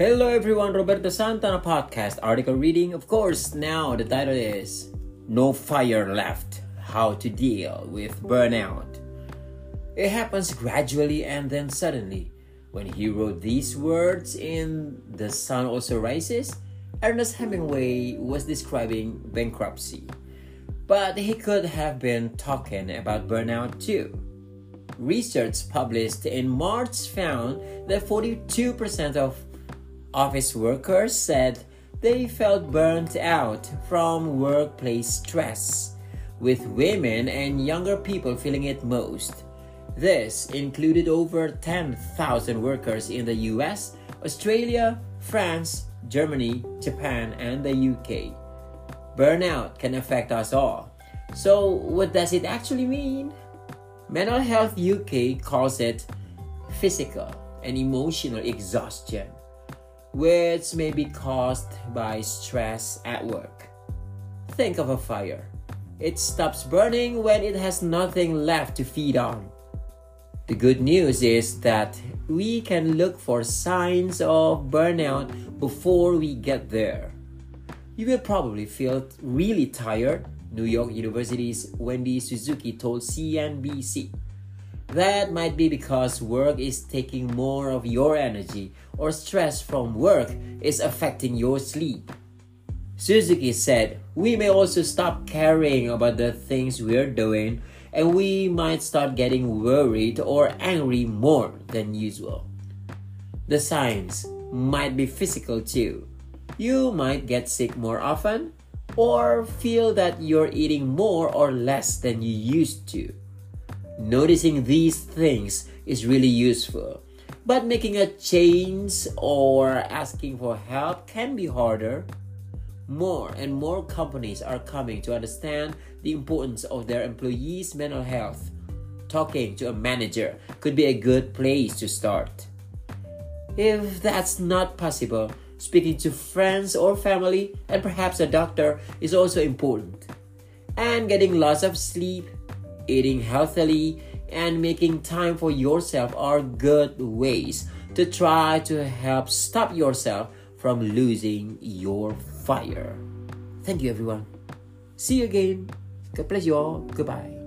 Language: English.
Hello everyone, Roberto Santana podcast article reading. Of course, now the title is No Fire Left How to Deal with Burnout. It happens gradually and then suddenly. When he wrote these words in The Sun Also Rises, Ernest Hemingway was describing bankruptcy. But he could have been talking about burnout too. Research published in March found that 42% of office workers said they felt burnt out from workplace stress, with women and younger people feeling it most. This included over 10,000 workers in the US, Australia, France, Germany, Japan, and the UK. Burnout can affect us all. So, what does it actually mean? Mental Health UK calls it physical and emotional exhaustion, which may be caused by stress at work. Think of a fire. It stops burning when it has nothing left to feed on. The good news is that we can look for signs of burnout before we get there. You will probably feel really tired New York University's Wendy Suzuki told CNBC. That might be because work is taking more of your energy or stress from work is affecting your sleep. Suzuki said, We may also stop caring about the things we're doing and we might start getting worried or angry more than usual. The signs might be physical too. You might get sick more often or feel that you're eating more or less than you used to. Noticing these things is really useful, but making a change or asking for help can be harder. More and more companies are coming to understand the importance of their employees' mental health. Talking to a manager could be a good place to start. If that's not possible, speaking to friends or family, and perhaps a doctor is also important. And getting lots of sleep, eating healthily, and making time for yourself are good ways to try to help stop yourself from losing your fire. Thank you, everyone. See you again. God bless you all. Goodbye.